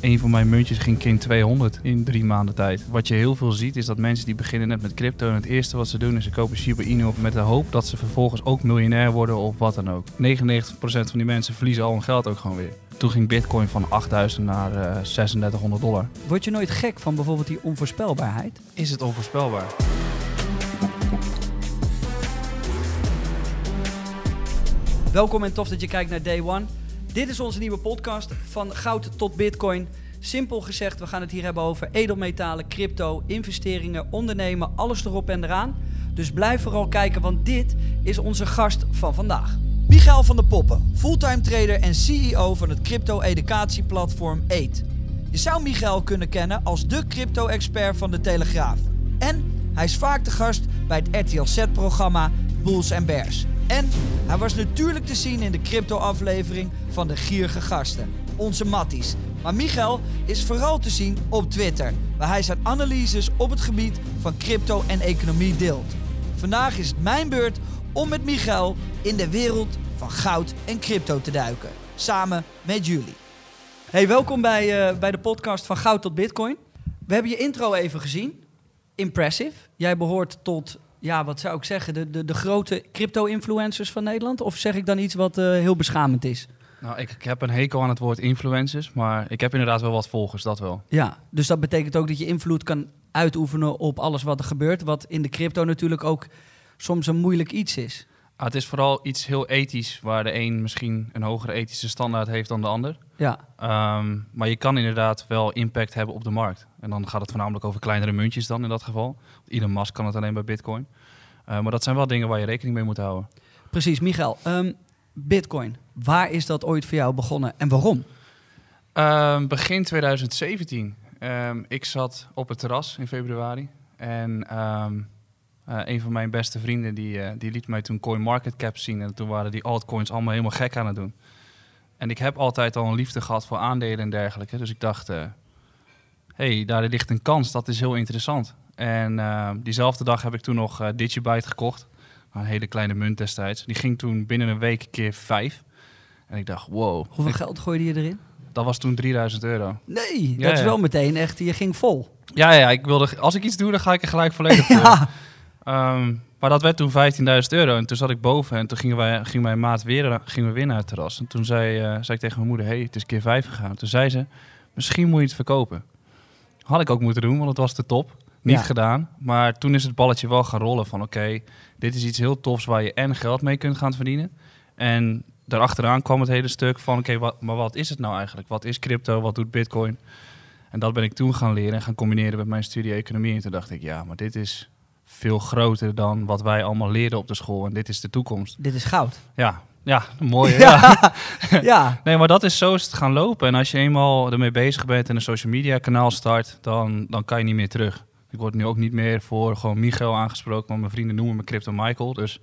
een van mijn muntjes ging keer 200 in drie maanden tijd. Wat je heel veel ziet is dat mensen die beginnen net met crypto en het eerste wat ze doen is ze kopen Shiba Inu op met de hoop dat ze vervolgens ook miljonair worden of wat dan ook. 99% van die mensen verliezen al hun geld ook gewoon weer. Toen ging bitcoin van 8000 naar uh, 3600 dollar. Word je nooit gek van bijvoorbeeld die onvoorspelbaarheid? Is het onvoorspelbaar? Welkom en tof dat je kijkt naar Day One. Dit is onze nieuwe podcast van goud tot bitcoin. Simpel gezegd, we gaan het hier hebben over edelmetalen, crypto, investeringen, ondernemen, alles erop en eraan. Dus blijf vooral kijken, want dit is onze gast van vandaag. Michael van der Poppen, fulltime trader en CEO van het crypto-educatieplatform Eet. Je zou Michael kunnen kennen als de crypto-expert van de Telegraaf. En hij is vaak de gast bij het RTL Z-programma Bulls Bears. En hij was natuurlijk te zien in de crypto-aflevering van de Gierige Gasten, onze Matties. Maar Michael is vooral te zien op Twitter, waar hij zijn analyses op het gebied van crypto en economie deelt. Vandaag is het mijn beurt om met Michael in de wereld van goud en crypto te duiken. Samen met jullie. Hey, welkom bij, uh, bij de podcast van Goud tot Bitcoin. We hebben je intro even gezien. Impressive. Jij behoort tot ja, wat zou ik zeggen, de, de, de grote crypto-influencers van Nederland? Of zeg ik dan iets wat uh, heel beschamend is? Nou, ik, ik, heb een hekel aan het woord influencers, maar ik heb inderdaad wel wat volgers, dat wel. Ja, dus dat betekent ook dat je invloed kan uitoefenen op alles wat er gebeurt, wat in de crypto natuurlijk ook soms een moeilijk iets is. Ah, het is vooral iets heel ethisch, waar de een misschien een hogere ethische standaard heeft dan de ander. Ja. Um, maar je kan inderdaad wel impact hebben op de markt. En dan gaat het voornamelijk over kleinere muntjes dan in dat geval. Elon Musk kan het alleen bij Bitcoin. Uh, maar dat zijn wel dingen waar je rekening mee moet houden. Precies, Michael. Um, Bitcoin, waar is dat ooit voor jou begonnen en waarom? Um, begin 2017. ik zat op het terras in februari en uh, een van mijn beste vrienden die, uh, die liet mij toen CoinMarketCap zien. En toen waren die altcoins allemaal helemaal gek aan het doen. En ik heb altijd al een liefde gehad voor aandelen en dergelijke. Dus ik dacht, hé, uh, hey, daar ligt een kans, dat is heel interessant. En diezelfde dag heb ik toen nog Digibyte gekocht. Een hele kleine munt destijds. Die ging toen binnen een week keer vijf. En ik dacht, wow. Hoeveel ik, geld gooide je erin? Dat was toen 3000 euro. Nee, ja, dat is wel meteen echt, je ging vol. Ja, ja, ik wilde, als ik iets doe, dan ga ik er gelijk volledig voor. ja. Um, maar dat werd toen 15.000 euro. En toen zat ik boven en toen gingen, wij, ging mijn maat weer, gingen we weer naar het terras. En toen zei, uh, zei ik tegen mijn moeder, hey, het is keer 5 gegaan. Toen zei ze, misschien moet je het verkopen. Had ik ook moeten doen, want het was te top. Niet ja. gedaan. Maar toen is het balletje wel gaan rollen van, oké, okay, dit is iets heel tofs waar je en geld mee kunt gaan verdienen. En daarachteraan kwam het hele stuk van, oké, okay, maar wat is het nou eigenlijk? Wat is crypto? Wat doet bitcoin? En dat ben ik toen gaan leren en gaan combineren met mijn studie economie. En toen dacht ik, ja, maar dit is veel groter dan wat wij allemaal leerden op de school. En dit is de toekomst. Dit is goud. Ja, ja mooi. ja. ja. nee, maar dat is zo is het gaan lopen. En als je eenmaal ermee bezig bent en een social media kanaal start, dan, dan kan je niet meer terug. Ik word nu ook niet meer voor gewoon Michael aangesproken, maar mijn vrienden noemen me Crypto Michael. Dus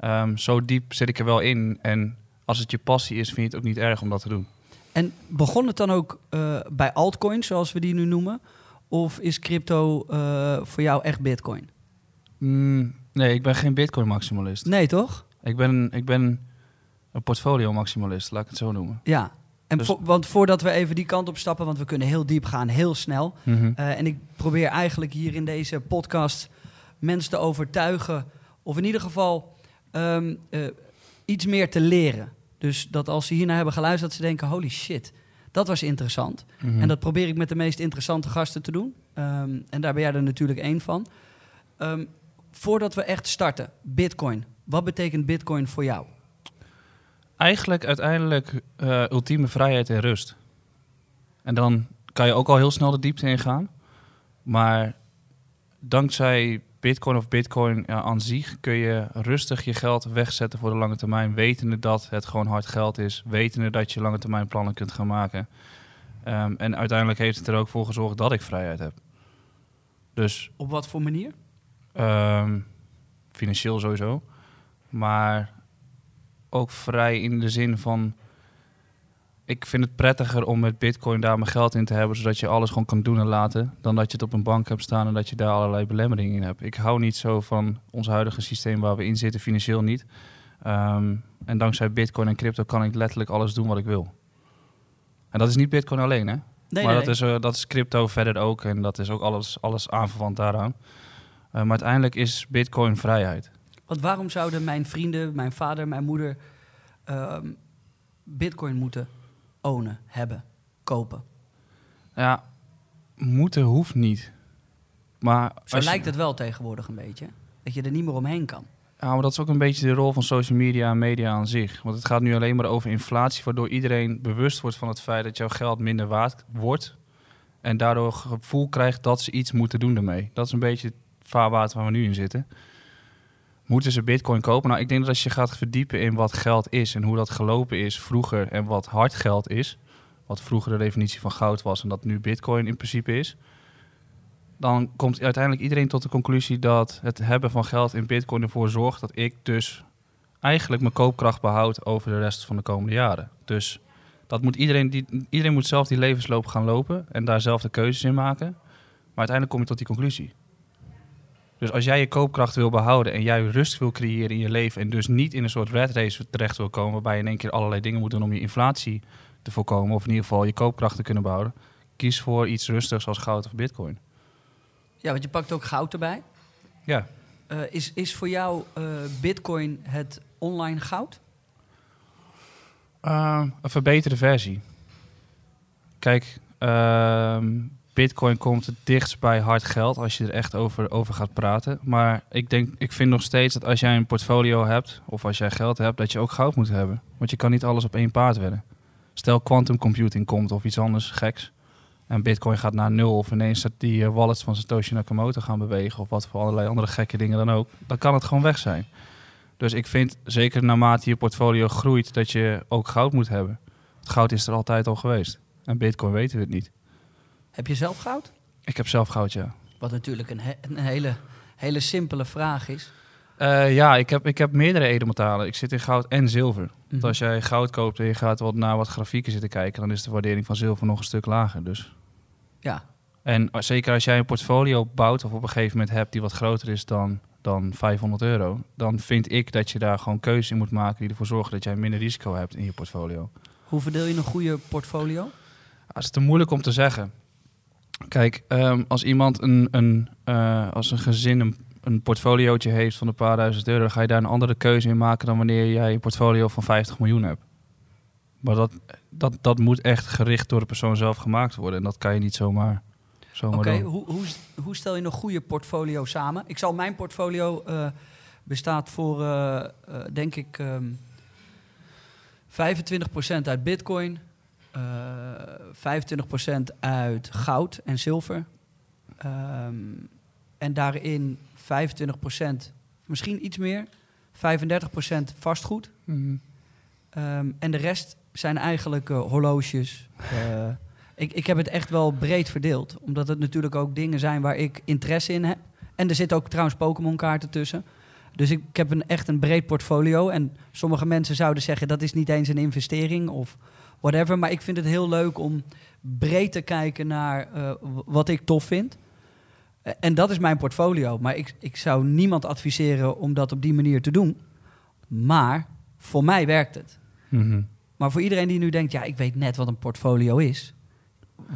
um, zo diep zit ik er wel in. En als het je passie is, vind je het ook niet erg om dat te doen. En begon het dan ook uh, bij altcoins, zoals we die nu noemen? Of is crypto uh, voor jou echt bitcoin? Mm, nee, ik ben geen bitcoin-maximalist. Nee, toch? Ik ben, ik ben een portfolio-maximalist, laat ik het zo noemen. Ja, en dus... vo want voordat we even die kant op stappen, want we kunnen heel diep gaan, heel snel. Mm -hmm. uh, en ik probeer eigenlijk hier in deze podcast mensen te overtuigen, of in ieder geval um, uh, iets meer te leren. Dus dat als ze hiernaar hebben geluisterd, dat ze denken, holy shit, dat was interessant. Mm -hmm. En dat probeer ik met de meest interessante gasten te doen. Um, en daar ben jij er natuurlijk één van. Um, voordat we echt starten, Bitcoin. Wat betekent Bitcoin voor jou? Eigenlijk uiteindelijk uh, ultieme vrijheid en rust. En dan kan je ook al heel snel de diepte ingaan. Maar dankzij Bitcoin of Bitcoin ja, aan zich kun je rustig je geld wegzetten voor de lange termijn. Wetende dat het gewoon hard geld is. Wetende dat je lange termijn plannen kunt gaan maken. Um, en uiteindelijk heeft het er ook voor gezorgd dat ik vrijheid heb. Dus, Op wat voor manier? Um, financieel sowieso. Maar ook vrij in de zin van... Ik vind het prettiger om met bitcoin daar mijn geld in te hebben... zodat je alles gewoon kan doen en laten... dan dat je het op een bank hebt staan en dat je daar allerlei belemmeringen in hebt. Ik hou niet zo van ons huidige systeem waar we in zitten, financieel niet. Um, en dankzij bitcoin en crypto kan ik letterlijk alles doen wat ik wil. En dat is niet bitcoin alleen, hè? Nee, maar nee, dat, is, eh, dat is crypto verder ook. En dat is ook alles, alles aanverwant daaraan. Eh, maar uiteindelijk is bitcoin vrijheid. Want waarom zouden mijn vrienden, mijn vader, mijn moeder ehm, bitcoin moeten ownen, hebben, kopen? Ja, moeten hoeft niet. Maar Zo je- lijkt het wel tegenwoordig een beetje. Dat je er niet meer omheen kan. Ja, maar dat is ook een beetje de rol van social media en media aan zich. Want het gaat nu alleen maar over inflatie, waardoor iedereen bewust wordt van het feit dat jouw geld minder waard wordt. En daardoor het gevoel krijgt dat ze iets moeten doen ermee. Dat is een beetje het vaarwater waar we nu in zitten. Moeten ze bitcoin kopen? Nou, ik denk dat als je gaat verdiepen in wat geld is en hoe dat gelopen is vroeger en wat hard geld is, wat vroeger de definitie van goud was en dat nu bitcoin in principe is, dan komt uiteindelijk iedereen tot de conclusie dat het hebben van geld in bitcoin ervoor zorgt dat ik dus eigenlijk mijn koopkracht behoud over de rest van de komende jaren. Dus dat moet iedereen, die, iedereen moet zelf die levensloop gaan lopen en daar zelf de keuzes in maken. Maar uiteindelijk kom je tot die conclusie. Dus als jij je koopkracht wil behouden en jij rust wil creëren in je leven en dus niet in een soort red race terecht wil komen waarbij je in één keer allerlei dingen moet doen om je inflatie te voorkomen of in ieder geval je koopkracht te kunnen behouden, kies voor iets rustigs als goud of bitcoin. Ja, want je pakt ook goud erbij. Ja, Eh, is, is voor jou eh, bitcoin het online goud? Uh, een verbeterde versie. Kijk, ehm, Bitcoin komt het dichtst bij hard geld als je er echt over, over gaat praten. Maar ik, denk, ik vind nog steeds dat als jij een portfolio hebt of als jij geld hebt, dat je ook goud moet hebben. Want je kan niet alles op één paard wedden. Stel quantum computing komt of iets anders geks. En Bitcoin gaat naar nul of ineens dat die eh, wallets van Satoshi Nakamoto gaan bewegen of wat voor allerlei andere gekke dingen dan ook. Dan kan het gewoon weg zijn. Dus ik vind zeker naarmate je portfolio groeit dat je ook goud moet hebben. Goud is er altijd al geweest. En bitcoin weten we het niet. Heb je zelf goud? Ik heb zelf goud, ja. Wat natuurlijk een, he- een hele, hele simpele vraag is. Eh, ja, ik heb, ik heb meerdere edelmetalen. Ik zit in goud en zilver. Want als jij goud koopt en je gaat wat naar wat grafieken zitten kijken, dan is de waardering van zilver nog een stuk lager. Dus. Ja, En zeker als jij een portfolio bouwt of op een gegeven moment hebt die wat groter is dan, dan 500 euro, dan vind ik dat je daar gewoon keuzes in moet maken die ervoor zorgen dat jij minder risico hebt in je portfolio. hoe verdeel je een goede portfolio? Dat is te moeilijk om te zeggen. Kijk, ehm, als iemand een, een, eh, als een gezin een, een portfoliootje heeft van een paar duizend euro, dan ga je daar een andere keuze in maken dan wanneer jij een portfolio van 50 miljoen hebt. Maar dat, dat, dat moet echt gericht door de persoon zelf gemaakt worden. En dat kan je niet zomaar, zomaar Oké, hoe, hoe, hoe stel je een goede portfolio samen? Ik zal mijn portfolio eh, bestaat voor, eh, denk ik, ehm 25% uit bitcoin, eh 25% uit goud en zilver. Ehm, en daarin 25%, misschien iets meer, 35% vastgoed. Mhm. Ehm, en de rest zijn eigenlijk eh, horloges. eh, ik, ik heb het echt wel breed verdeeld. Omdat het natuurlijk ook dingen zijn waar ik interesse in heb. En er zitten ook trouwens Pokémon kaarten tussen. Dus ik, ik heb een, echt een breed portfolio. En sommige mensen zouden zeggen dat is niet eens een investering of whatever. Maar ik vind het heel leuk om breed te kijken naar eh, wat ik tof vind. Eh, en dat is mijn portfolio. Maar ik, ik zou niemand adviseren om dat op die manier te doen. Maar voor mij werkt het. Mhm. Maar voor iedereen die nu denkt, ja, ik weet net wat een portfolio is.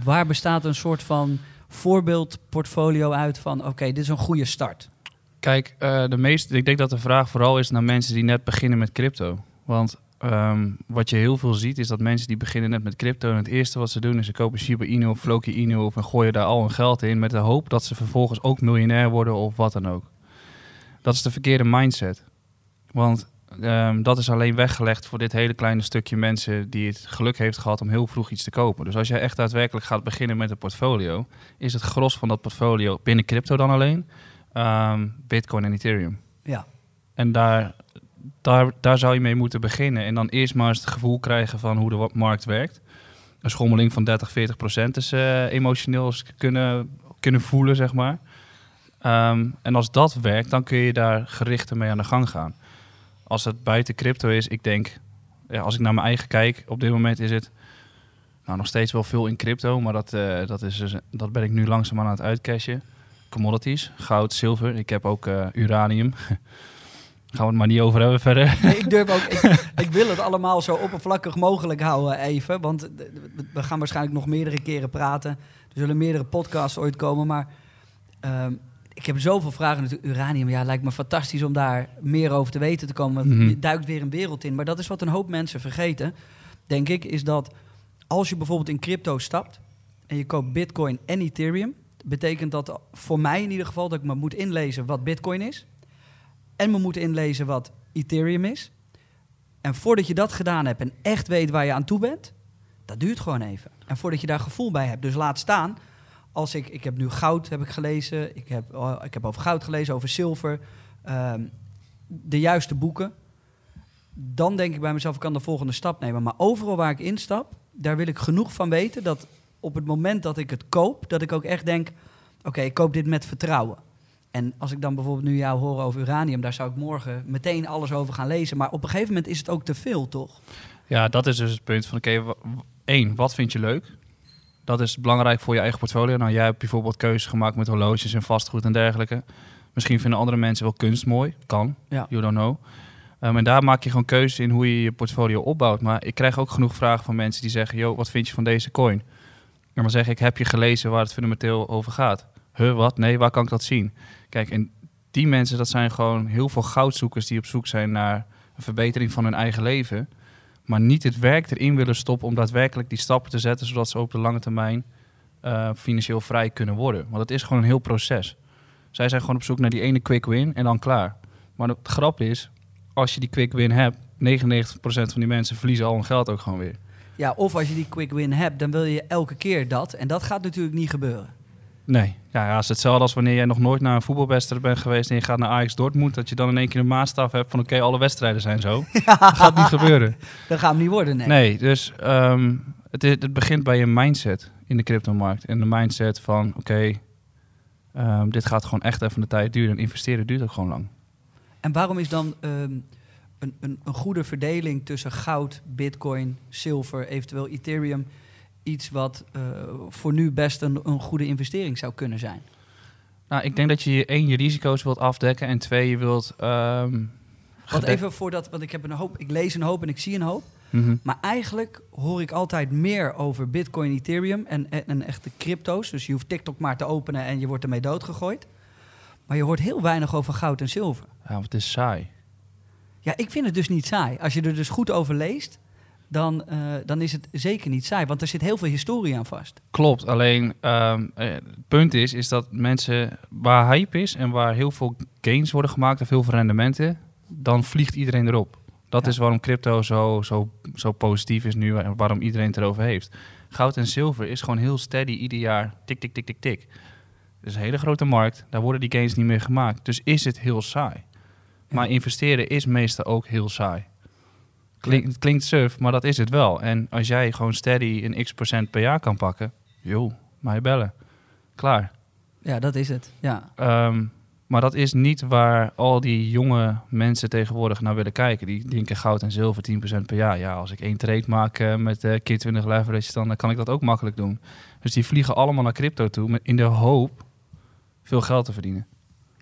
Waar bestaat een soort van voorbeeldportfolio uit van, oké, dit is een goede start. Kijk, eh, de meeste, ik denk dat de vraag vooral is naar mensen die net beginnen met crypto. Want ehm, wat je heel veel ziet is dat mensen die beginnen net met crypto en het eerste wat ze doen is ze kopen Shiba Inu of Floki Inu of en gooien daar al hun geld in met de hoop dat ze vervolgens ook miljonair worden of wat dan ook. Dat is de verkeerde mindset. Want ehm, dat is alleen weggelegd voor dit hele kleine stukje mensen die het geluk heeft gehad om heel vroeg iets te kopen. Dus als jij echt daadwerkelijk gaat beginnen met een portfolio, is het gros van dat portfolio binnen crypto dan alleen ehm, Bitcoin en Ethereum. Ja. En daar, daar, daar zou je mee moeten beginnen. En dan eerst maar eens het gevoel krijgen van hoe de markt werkt. Een schommeling van 30, 40 procent is eh, emotioneel kunnen, kunnen voelen, zeg maar. Ehm, en als dat werkt, dan kun je daar gerichter mee aan de gang gaan. Als het buiten crypto is, ik denk, ja, als ik naar mijn eigen kijk, op dit moment is het nou, nog steeds wel veel in crypto, maar dat, eh, dat, is dus, dat ben ik nu langzaam aan het uitcashen. Commodities, goud, zilver. Ik heb ook eh, uranium. Gaan we het maar niet over hebben verder. Nee, ik durf ook. Ik, ik wil het allemaal zo oppervlakkig mogelijk houden, even. Want we gaan waarschijnlijk nog meerdere keren praten. Er zullen meerdere podcasts ooit komen. Maar ehm, ik heb zoveel vragen natuurlijk. Uranium, ja, lijkt me fantastisch om daar meer over te weten te komen. Want Mhm. je duikt weer een wereld in. Maar dat is wat een hoop mensen vergeten, denk ik. Is dat als je bijvoorbeeld in crypto stapt en je koopt Bitcoin en Ethereum, betekent dat voor mij in ieder geval dat ik me moet inlezen wat Bitcoin is. En me moet inlezen wat Ethereum is. En voordat je dat gedaan hebt en echt weet waar je aan toe bent, dat duurt gewoon even. En voordat je daar gevoel bij hebt. Dus laat staan, als ik, ik heb nu goud heb ik gelezen, ik heb, oh, ik heb over goud gelezen, over zilver, ehm, de juiste boeken. Dan denk ik bij mezelf, ik kan de volgende stap nemen. Maar overal waar ik instap, daar wil ik genoeg van weten dat op het moment dat ik het koop, dat ik ook echt denk, oké, ik koop dit met vertrouwen. En als ik dan bijvoorbeeld nu jou hoor over uranium, daar zou ik morgen meteen alles over gaan lezen. Maar op een gegeven moment is het ook te veel, toch? Ja, dat is dus het punt van, oké, één, wat vind je leuk? Dat is belangrijk voor je eigen portfolio. Nou, jij hebt bijvoorbeeld keuzes gemaakt met horloges en vastgoed en dergelijke. Misschien vinden andere mensen wel kunst mooi. Kan, Ja. you don't know. Um, en daar maak je gewoon keuzes in hoe je je portfolio opbouwt. Maar ik krijg ook genoeg vragen van mensen die zeggen... Yo, wat vind je van deze coin? En dan zeg ik, heb je gelezen waar het fundamenteel over gaat? Huh, wat? Nee, waar kan ik dat zien? Kijk, en die mensen, dat zijn gewoon heel veel goudzoekers... die op zoek zijn naar een verbetering van hun eigen leven... maar niet het werk erin willen stoppen... om daadwerkelijk die stappen te zetten... zodat ze op de lange termijn eh, financieel vrij kunnen worden. Want het is gewoon een heel proces. Zij zijn gewoon op zoek naar die ene quick win en dan klaar. Maar de grap is, als je die quick win hebt, 99% van die mensen verliezen al hun geld ook gewoon weer. Ja, of als je die quick win hebt, dan wil je elke keer dat. En dat gaat natuurlijk niet gebeuren. Nee, ja, ja, het is hetzelfde als wanneer jij nog nooit naar een voetbalwedstrijd bent geweest en je gaat naar Ajax Dortmund, dat je dan in één keer een maatstaf hebt van oké, alle wedstrijden zijn zo. Dat gaat niet gebeuren. Dat gaat hem niet worden, nee. Nee, dus ehm, het, het begint bij je mindset in de cryptomarkt. En de mindset van oké, ehm, dit gaat gewoon echt even de tijd duren. En investeren duurt ook gewoon lang. En waarom is dan ehm, een, een, een goede verdeling tussen goud, bitcoin, zilver, eventueel Ethereum... iets wat eh, voor nu best een, een goede investering zou kunnen zijn? Nou, ik denk dat je één je risico's wilt afdekken en twee je wilt. ehm Want even voordat, want ik heb een hoop, ik lees een hoop en ik zie een hoop. Mhm. Maar eigenlijk hoor ik altijd meer over Bitcoin, Ethereum en, en, en echte crypto's. Dus je hoeft TikTok maar te openen en je wordt ermee doodgegooid. Maar je hoort heel weinig over goud en zilver. Ja, want het is saai. Ja, ik vind het dus niet saai. Als je er dus goed over leest, dan, eh, dan is het zeker niet saai. Want er zit heel veel historie aan vast. Klopt, alleen ehm, eh, het punt is, is dat mensen waar hype is en waar heel veel gains worden gemaakt of heel veel rendementen, dan vliegt iedereen erop. Dat Ja. is waarom crypto zo, zo, zo positief is nu en waarom iedereen het erover heeft. Goud en zilver is gewoon heel steady ieder jaar tik, tik, tik, tik, tik. Het is een hele grote markt, daar worden die gains niet meer gemaakt. Dus is het heel saai. Maar investeren is meestal ook heel saai. Klink, het klinkt surf, maar dat is het wel. En als jij gewoon steady een x procent per jaar kan pakken, joh, mij bellen. Klaar. Ja, dat is het. Ja. Ehm, maar dat is niet waar al die jonge mensen tegenwoordig naar willen kijken. Die denken goud en zilver 10% per jaar. Ja, als ik één trade maak eh, met eh keer 20 leverage, dan eh, kan ik dat ook makkelijk doen. Dus die vliegen allemaal naar crypto toe met- in de hoop veel geld te verdienen.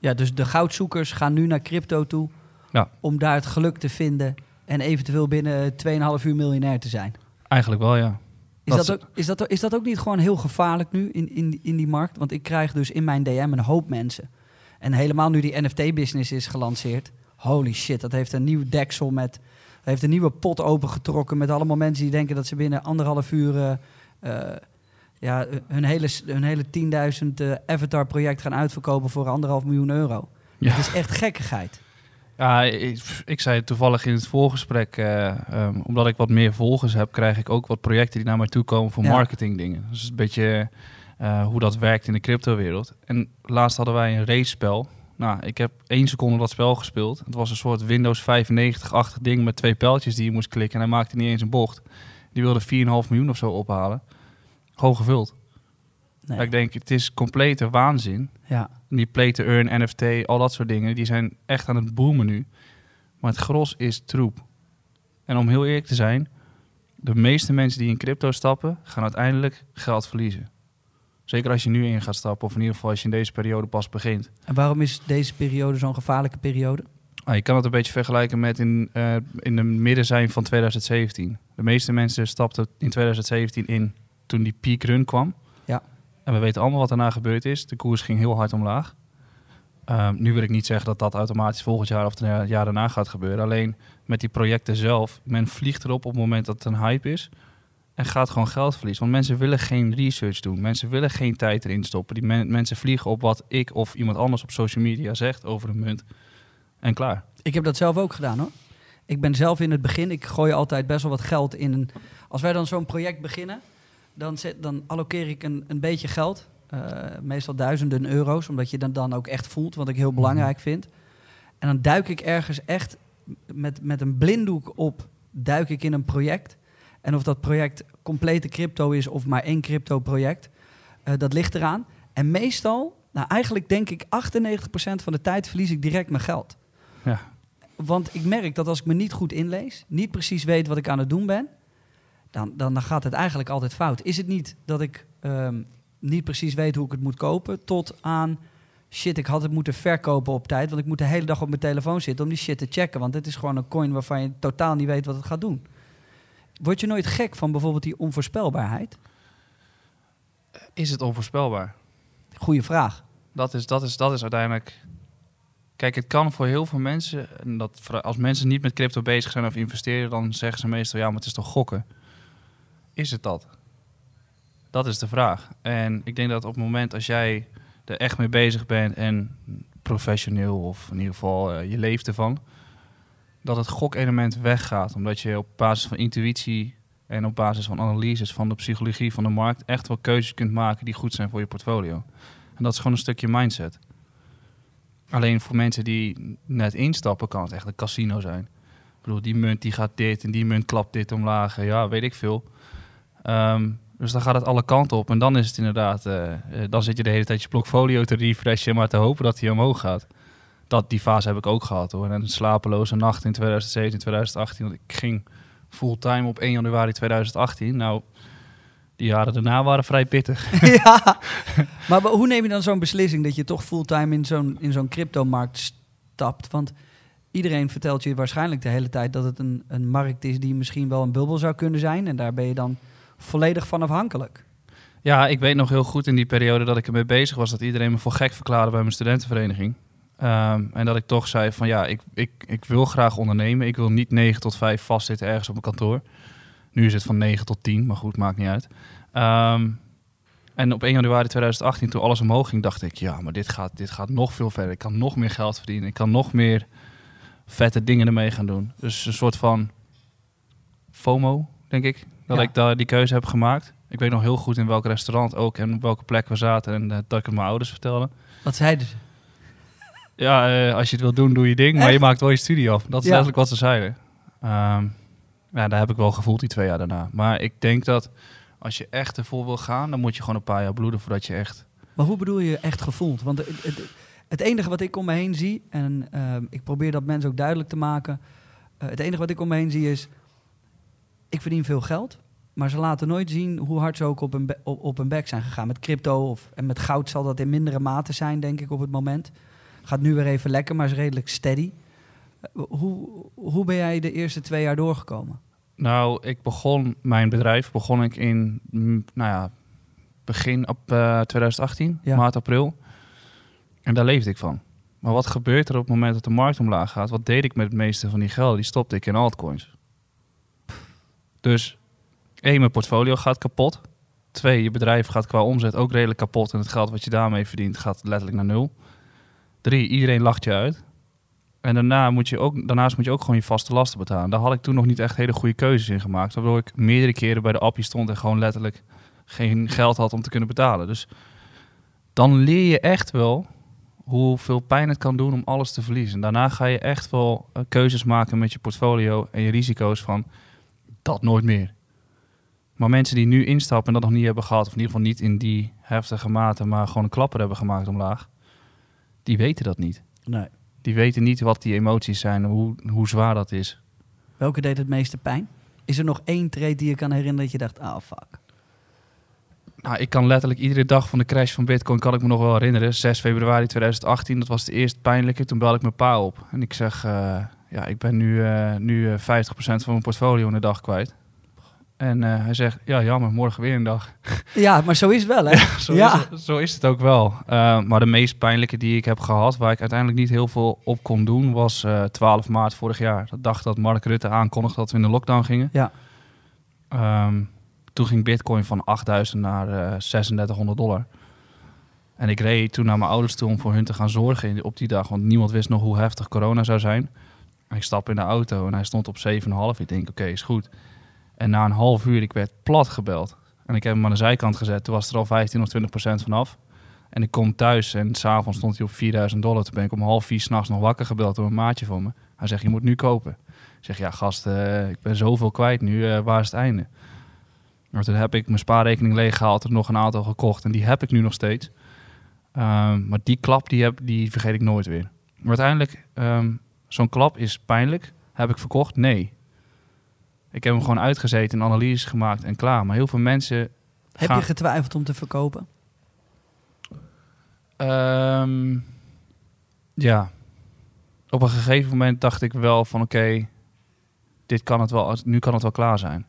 ja, dus de goudzoekers gaan nu naar crypto toe Ja. om daar het geluk te vinden en eventueel binnen 2,5 uur miljonair te zijn. Eigenlijk wel, ja. Is Dat dat, ook, is, dat, is dat ook niet gewoon heel gevaarlijk nu in, in, in die markt? Want ik krijg dus in mijn DM een hoop mensen. En helemaal nu die NFT-business is gelanceerd. Holy shit, dat heeft een nieuw deksel met... dat heeft een nieuwe pot opengetrokken met allemaal mensen die denken dat ze binnen anderhalf uur... eh, eh, ja, hun hele, hun hele 10.000 eh, Avatar-project gaan uitverkopen voor anderhalf miljoen euro. Ja. Het is echt gekkigheid. Ja, ik, ik zei toevallig in het voorgesprek, eh, ehm, omdat ik wat meer volgers heb, krijg ik ook wat projecten die naar mij toe komen voor Ja. marketingdingen. Dus een beetje eh, hoe dat werkt in de cryptowereld. En laatst hadden wij een race-spel. Nou, ik heb één seconde dat spel gespeeld. Het was een soort Windows 95-achtig ding met twee pijltjes die je moest klikken. En hij maakte niet eens een bocht. Die wilde 4,5 miljoen of zo ophalen. Gewoon gevuld. Nee. Ik denk, het is complete waanzin. Ja. Die play to earn, NFT, al dat soort dingen, die zijn echt aan het boomen nu. Maar het gros is troep. En om heel eerlijk te zijn, de meeste mensen die in crypto stappen, gaan uiteindelijk geld verliezen. Zeker als je nu in gaat stappen, of in ieder geval als je in deze periode pas begint. En waarom is deze periode zo'n gevaarlijke periode? Ah, je kan het een beetje vergelijken met in, eh, in de midden zijn van 2017. De meeste mensen stapten in 2017 in toen die peak run kwam. En we weten allemaal wat daarna gebeurd is. De koers ging heel hard omlaag. Ehm, nu wil ik niet zeggen dat dat automatisch volgend jaar of het jaar daarna gaat gebeuren. Alleen met die projecten zelf, men vliegt erop op het moment dat het een hype is. En gaat gewoon geld verliezen. Want mensen willen geen research doen. Mensen willen geen tijd erin stoppen. Die men- mensen vliegen op wat ik of iemand anders op social media zegt over een munt. En klaar. Ik heb dat zelf ook gedaan hoor. Ik ben zelf in het begin, ik gooi altijd best wel wat geld in. Als wij dan zo'n project beginnen, dan, zet, dan allokeer ik een, een beetje geld. eh, meestal duizenden euro's, omdat je dan, dan ook echt voelt, wat ik heel belangrijk vind. En dan duik ik ergens echt met, met een blinddoek op, duik ik in een project. En of dat project complete crypto is of maar één crypto project, eh, dat ligt eraan. En meestal, nou eigenlijk denk ik 98% van de tijd verlies ik direct mijn geld. Ja. Want ik merk dat als ik me niet goed inlees, niet precies weet wat ik aan het doen ben, dan, dan, dan gaat het eigenlijk altijd fout. Is het niet dat ik ehm, niet precies weet hoe ik het moet kopen, tot aan shit, ik had het moeten verkopen op tijd, want ik moet de hele dag op mijn telefoon zitten om die shit te checken, want het is gewoon een coin waarvan je totaal niet weet wat het gaat doen. Word je nooit gek van bijvoorbeeld die onvoorspelbaarheid? Is het onvoorspelbaar? Goeie vraag. Dat is, dat is, dat is uiteindelijk. Kijk, het kan voor heel veel mensen. En dat, als mensen niet met crypto bezig zijn of investeren, dan zeggen ze meestal: ja, maar het is toch gokken? Is het dat? Dat is de vraag. En ik denk dat op het moment als jij er echt mee bezig bent en professioneel, of in ieder geval eh, je leeft ervan, dat het gokelement weggaat. Omdat je op basis van intuïtie en op basis van analyses van de psychologie van de markt echt wel keuzes kunt maken die goed zijn voor je portfolio. En dat is gewoon een stukje mindset. Alleen voor mensen die net instappen, kan het echt een casino zijn. Ik bedoel, die munt die gaat dit en die munt klapt dit omlaag. Ja, weet ik veel. Ehm, dus dan gaat het alle kanten op. En dan is het inderdaad, eh, eh, dan zit je de hele tijd je blokfolio te refreshen, maar te hopen dat hij omhoog gaat. Dat, die fase heb ik ook gehad hoor. En een slapeloze nacht in 2017, 2018. Want ik ging fulltime op 1 januari 2018. Nou, die jaren daarna waren vrij pittig. ja. Maar hoe neem je dan zo'n beslissing dat je toch fulltime in zo'n, in zo'n cryptomarkt stapt? Want iedereen vertelt je waarschijnlijk de hele tijd dat het een, een markt is die misschien wel een bubbel zou kunnen zijn. En daar ben je dan volledig van afhankelijk. Ja, ik weet nog heel goed in die periode dat ik ermee bezig was... dat iedereen me voor gek verklaarde bij mijn studentenvereniging. Ehm, en dat ik toch zei van ja, ik, ik, ik wil graag ondernemen. Ik wil niet 9 tot 5 vastzitten ergens op een kantoor. Nu is het van 9 tot 10, maar goed, maakt niet uit. Ehm, en op 1 januari 2018, toen alles omhoog ging, dacht ik... ja, maar dit gaat, dit gaat nog veel verder. Ik kan nog meer geld verdienen. Ik kan nog meer vette dingen ermee gaan doen. Dus een soort van FOMO, denk ik. Dat Ja. ik daar die keuze heb gemaakt. Ik weet nog heel goed in welk restaurant ook en op welke plek we zaten. En eh, dat ik het mijn ouders vertelde. Wat zeiden ze? Ja, eh, als je het wil doen, doe je ding. Maar je maakt wel je studie af. Dat is Ja. letterlijk wat ze zeiden. Ehm, ja, daar heb ik wel gevoeld die twee jaar daarna. Maar ik denk dat als je echt ervoor wil gaan, dan moet je gewoon een paar jaar bloeden voordat je echt... Maar hoe bedoel je echt gevoeld? Want het, het, het enige wat ik om me heen zie, en ehm, ik probeer dat mensen ook duidelijk te maken. eh, het enige wat ik om me heen zie is, ik verdien veel geld. Maar ze laten nooit zien hoe hard ze ook op be- op, op hun bek zijn gegaan. Met crypto of, en met goud zal dat in mindere mate zijn, denk ik, op het moment. Gaat nu weer even lekker, maar is redelijk steady. Eh, hoe, hoe ben jij de eerste twee jaar doorgekomen? Nou, ik begon mijn bedrijf begon ik in mm, nou ja, begin op eh, 2018, Ja. maart, april. En daar leefde ik van. Maar wat gebeurt er op het moment dat de markt omlaag gaat? Wat deed ik met het meeste van die geld? Die stopte ik in altcoins. Dus één, mijn portfolio gaat kapot. Twee, je bedrijf gaat qua omzet ook redelijk kapot. En het geld wat je daarmee verdient gaat letterlijk naar nul. Drie, iedereen lacht je uit. En daarna moet je ook, daarnaast moet je ook gewoon je vaste lasten betalen. Daar had ik toen nog niet echt hele goede keuzes in gemaakt. Waardoor ik meerdere keren bij de appie stond en gewoon letterlijk geen geld had om te kunnen betalen. Dus dan leer je echt wel hoeveel pijn het kan doen om alles te verliezen. Daarna ga je echt wel eh, keuzes maken met je portfolio en je risico's van dat nooit meer. Maar mensen die nu instappen en dat nog niet hebben gehad, of in ieder geval niet in die heftige mate, maar gewoon een klapper hebben gemaakt omlaag, die weten dat niet. Nee. Die weten niet wat die emoties zijn, hoe, hoe zwaar dat is. Welke deed het meeste pijn? Is er nog één trade die je kan herinneren dat je dacht, ah fuck. Nou, ik kan letterlijk iedere dag van de crash van Bitcoin kan ik me nog wel herinneren. 6 februari 2018, dat was de eerste pijnlijke. Toen belde ik mijn pa op en ik zeg, eh, ja, ik ben nu, eh, nu eh, 50% van mijn portfolio in de dag kwijt. En eh, hij zegt, ja, jammer, morgen weer een dag. Ja, maar zo is het wel, hè? zo, Ja. is het, zo is het ook wel. Eh, maar de meest pijnlijke die ik heb gehad, waar ik uiteindelijk niet heel veel op kon doen, was eh 12 maart vorig jaar. De dag dat Mark Rutte aankondigde dat we in de lockdown gingen. Ja. Ehm, toen ging Bitcoin van 8000 naar eh 3600 dollar. En ik reed toen naar mijn ouders toe om voor hun te gaan zorgen op die dag, want niemand wist nog hoe heftig corona zou zijn. Ik stap in de auto en hij stond op 7,5. Ik denk, oké, is goed. En na een half uur, ik werd plat gebeld. En ik heb hem aan de zijkant gezet. Toen was er al 15 of 20 procent vanaf. En ik kom thuis en s'avonds stond hij op 4000 dollar. Toen ben ik om half vier s'nachts nog wakker gebeld door een maatje van me. Hij zegt, je moet nu kopen. Ik zeg, ja gast, eh, ik ben zoveel kwijt nu. eh, waar is het einde? Maar toen heb ik mijn spaarrekening leeggehaald en nog een aantal gekocht. En die heb ik nu nog steeds. Ehm, maar die klap, die, heb, die vergeet ik nooit weer. Maar uiteindelijk, ehm, zo'n klap is pijnlijk. Heb ik verkocht? Nee. Ik heb hem gewoon uitgezeten en analyses gemaakt en klaar. Maar heel veel mensen Heb gaan- je getwijfeld om te verkopen? Ehm, ja. Op een gegeven moment dacht ik wel van oké, dit kan het wel, nu kan het wel klaar zijn.